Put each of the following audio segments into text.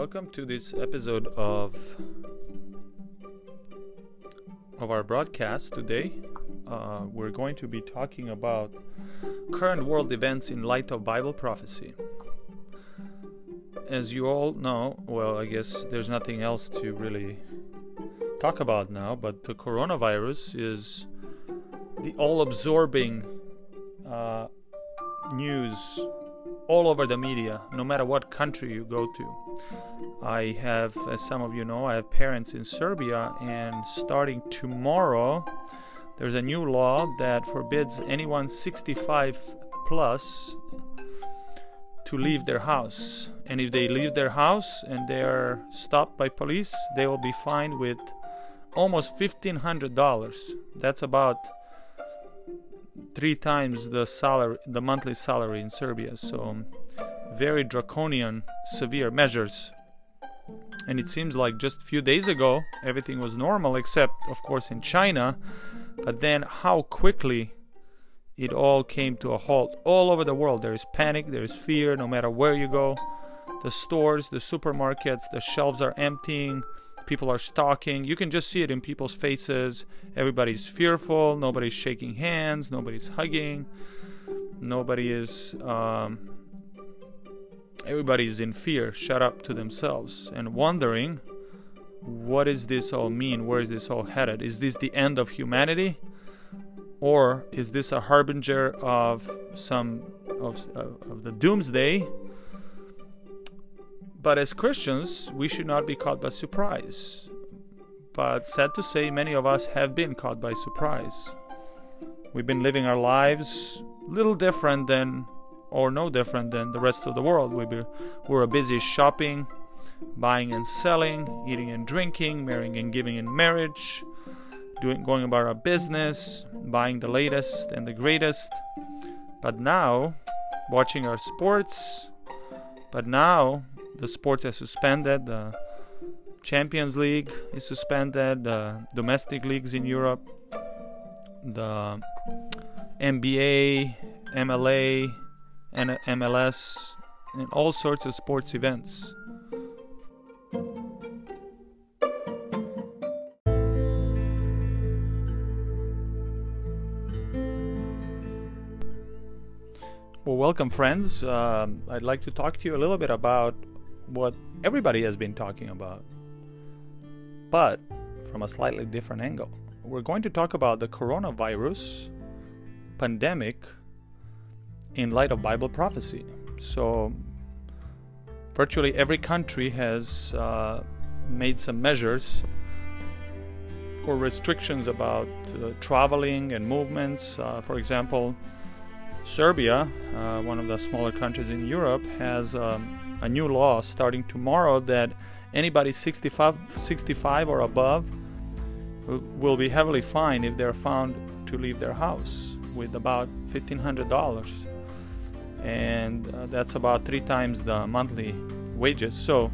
welcome to this episode of of our broadcast today. Uh, we're going to be talking about current world events in light of Bible prophecy. As you all know, well, I guess there's nothing else to really talk about now, but the coronavirus is the all-absorbing uh, news all over the media, no matter what country you go to. I have, as some of you know, I have parents in Serbia, and starting tomorrow, there's a new law that forbids anyone 65 plus to leave their house. And if they leave their house and they are stopped by police, they will be fined with almost $1,500. That's about three times the salary, the monthly salary in Serbia. So very draconian, severe measures. And it seems like just a few days ago everything was normal, except of course in China. But then how quickly it all came to a halt all over the world. There is panic, there is fear, no matter where you go. The stores, the supermarkets, the shelves are emptying people are stalking. You can just see it in people's faces. Everybody's fearful. Nobody's shaking hands. Nobody's hugging. Nobody is. Um, everybody is in fear, shut up to themselves, and wondering, what does this all mean? Where is this all headed? Is this the end of humanity? Or is this a harbinger of some of, of the doomsday but as Christians, we should not be caught by surprise. But sad to say, many of us have been caught by surprise. We've been living our lives little different than, or no different than the rest of the world. We be, we're busy shopping, buying and selling, eating and drinking, marrying and giving in marriage, doing, going about our business, buying the latest and the greatest. But now, watching our sports, but now the sports are suspended. The Champions League is suspended. The domestic leagues in Europe, the NBA, MLA, and MLS, and all sorts of sports events. Well, welcome, friends. Uh, I'd like to talk to you a little bit about what everybody has been talking about, but from a slightly different angle. We're going to talk about the coronavirus pandemic in light of Bible prophecy. So, virtually every country has uh, made some measures or restrictions about uh, traveling and movements. Uh, for example, Serbia, uh, one of the smaller countries in Europe, has um, a new law starting tomorrow that anybody 65, 65 or above will be heavily fined if they're found to leave their house with about $1,500. And uh, that's about three times the monthly wages. So,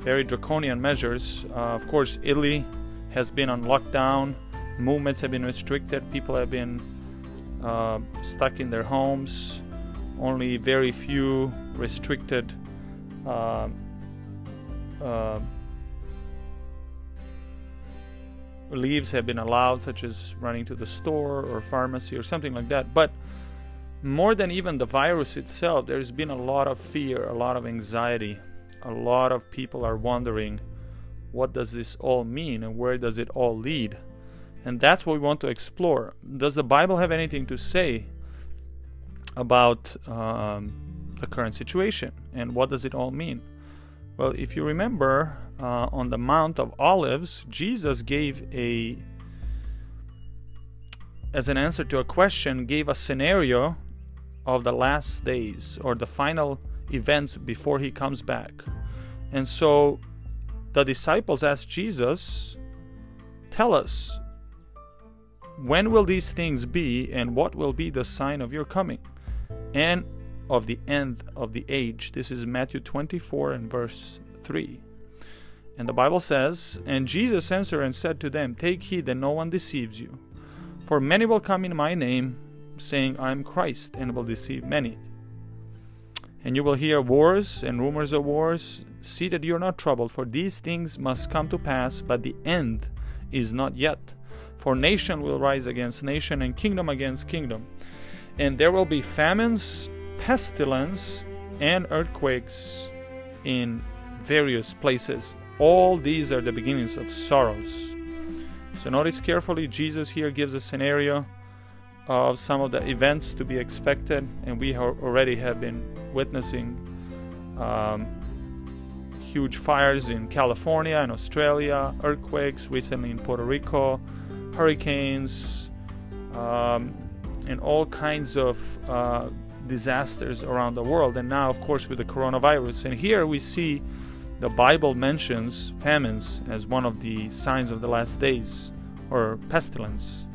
very draconian measures. Uh, of course, Italy has been on lockdown, movements have been restricted, people have been uh, stuck in their homes. Only very few restricted uh, uh, leaves have been allowed, such as running to the store or pharmacy or something like that. But more than even the virus itself, there's been a lot of fear, a lot of anxiety. A lot of people are wondering what does this all mean and where does it all lead? And that's what we want to explore. Does the Bible have anything to say about um, the current situation. And what does it all mean? Well, if you remember, uh, on the Mount of Olives, Jesus gave a, as an answer to a question, gave a scenario of the last days or the final events before he comes back. And so the disciples asked Jesus, Tell us, when will these things be, and what will be the sign of your coming? And of the end of the age. This is Matthew 24 and verse 3. And the Bible says, And Jesus answered and said to them, Take heed that no one deceives you. For many will come in my name, saying, I am Christ, and will deceive many. And you will hear wars and rumors of wars. See that you are not troubled, for these things must come to pass, but the end is not yet. For nation will rise against nation, and kingdom against kingdom. And there will be famines, pestilence, and earthquakes in various places. All these are the beginnings of sorrows. So notice carefully, Jesus here gives a scenario of some of the events to be expected, and we already have been witnessing um, huge fires in California and Australia, earthquakes recently in Puerto Rico, hurricanes, um, and all kinds of uh, disasters around the world. And now, of course, with the coronavirus. And here we see the Bible mentions famines as one of the signs of the last days or pestilence.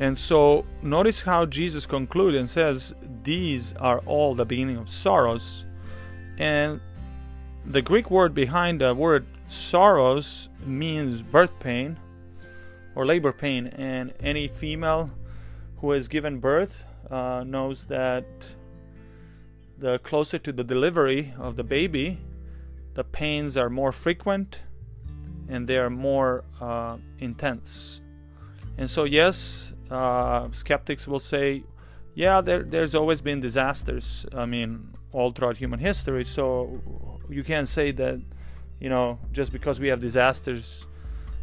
And so notice how Jesus concludes and says, These are all the beginning of sorrows. And the Greek word behind the word sorrows means birth pain or labor pain. And any female who has given birth uh, knows that the closer to the delivery of the baby, the pains are more frequent and they are more uh, intense. And so, yes, uh, skeptics will say, yeah, there, there's always been disasters. I mean, all throughout human history. So you can't say that, you know, just because we have disasters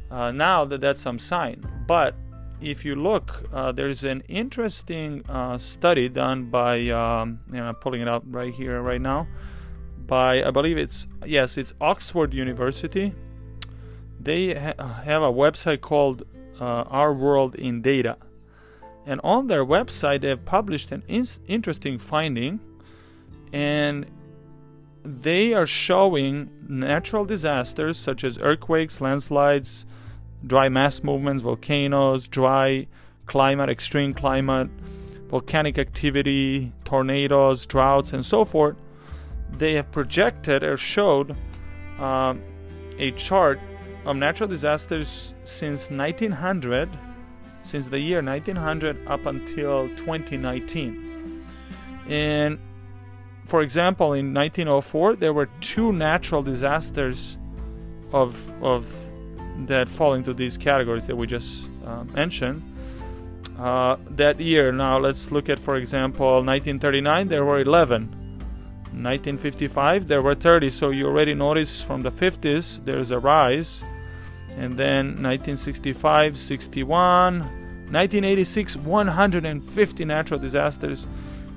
uh, now that that's some sign. But if you look, uh, there's an interesting uh, study done by, um, know, I'm pulling it up right here, right now, by I believe it's yes, it's Oxford University. They ha- have a website called uh, Our World in Data, and on their website they have published an in- interesting finding, and they are showing natural disasters such as earthquakes, landslides, dry mass movements, volcanoes, dry climate, extreme climate, volcanic activity, tornadoes, droughts, and so forth. They have projected or showed um, a chart of natural disasters since 1900, since the year 1900 up until 2019. And for example, in 1904, there were two natural disasters of of that fall into these categories that we just uh, mentioned. Uh, that year, now let's look at, for example, 1939, there were 11. 1955, there were 30. So you already notice from the 50s there's a rise. And then 1965, 61, 1986, 150 natural disasters.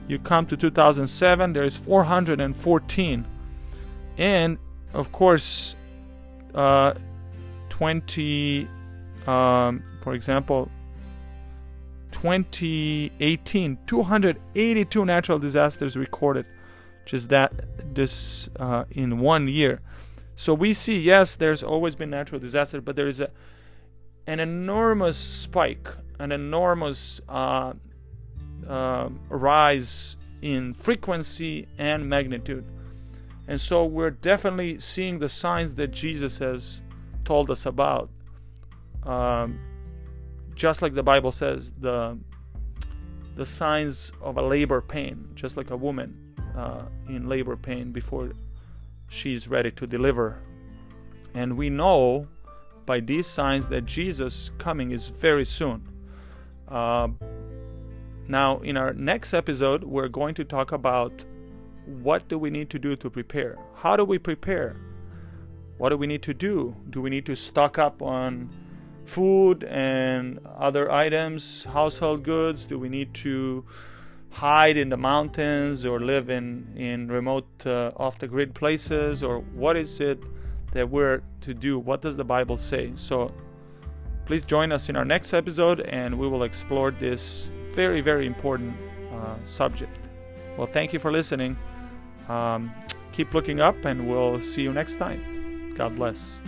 You come to 2007, there's 414. And of course, uh, 20, um, for example, 2018, 282 natural disasters recorded, just that this uh, in one year. So we see, yes, there's always been natural disaster, but there is a, an enormous spike, an enormous uh, uh, rise in frequency and magnitude. And so we're definitely seeing the signs that Jesus has told us about. Um, just like the Bible says, the the signs of a labor pain, just like a woman uh, in labor pain before she's ready to deliver. And we know by these signs that Jesus' coming is very soon. Uh, now, in our next episode, we're going to talk about what do we need to do to prepare. How do we prepare? What do we need to do? Do we need to stock up on food and other items, household goods? Do we need to hide in the mountains or live in, in remote, uh, off the grid places? Or what is it that we're to do? What does the Bible say? So please join us in our next episode and we will explore this very, very important uh, subject. Well, thank you for listening. Um, keep looking up and we'll see you next time. God bless.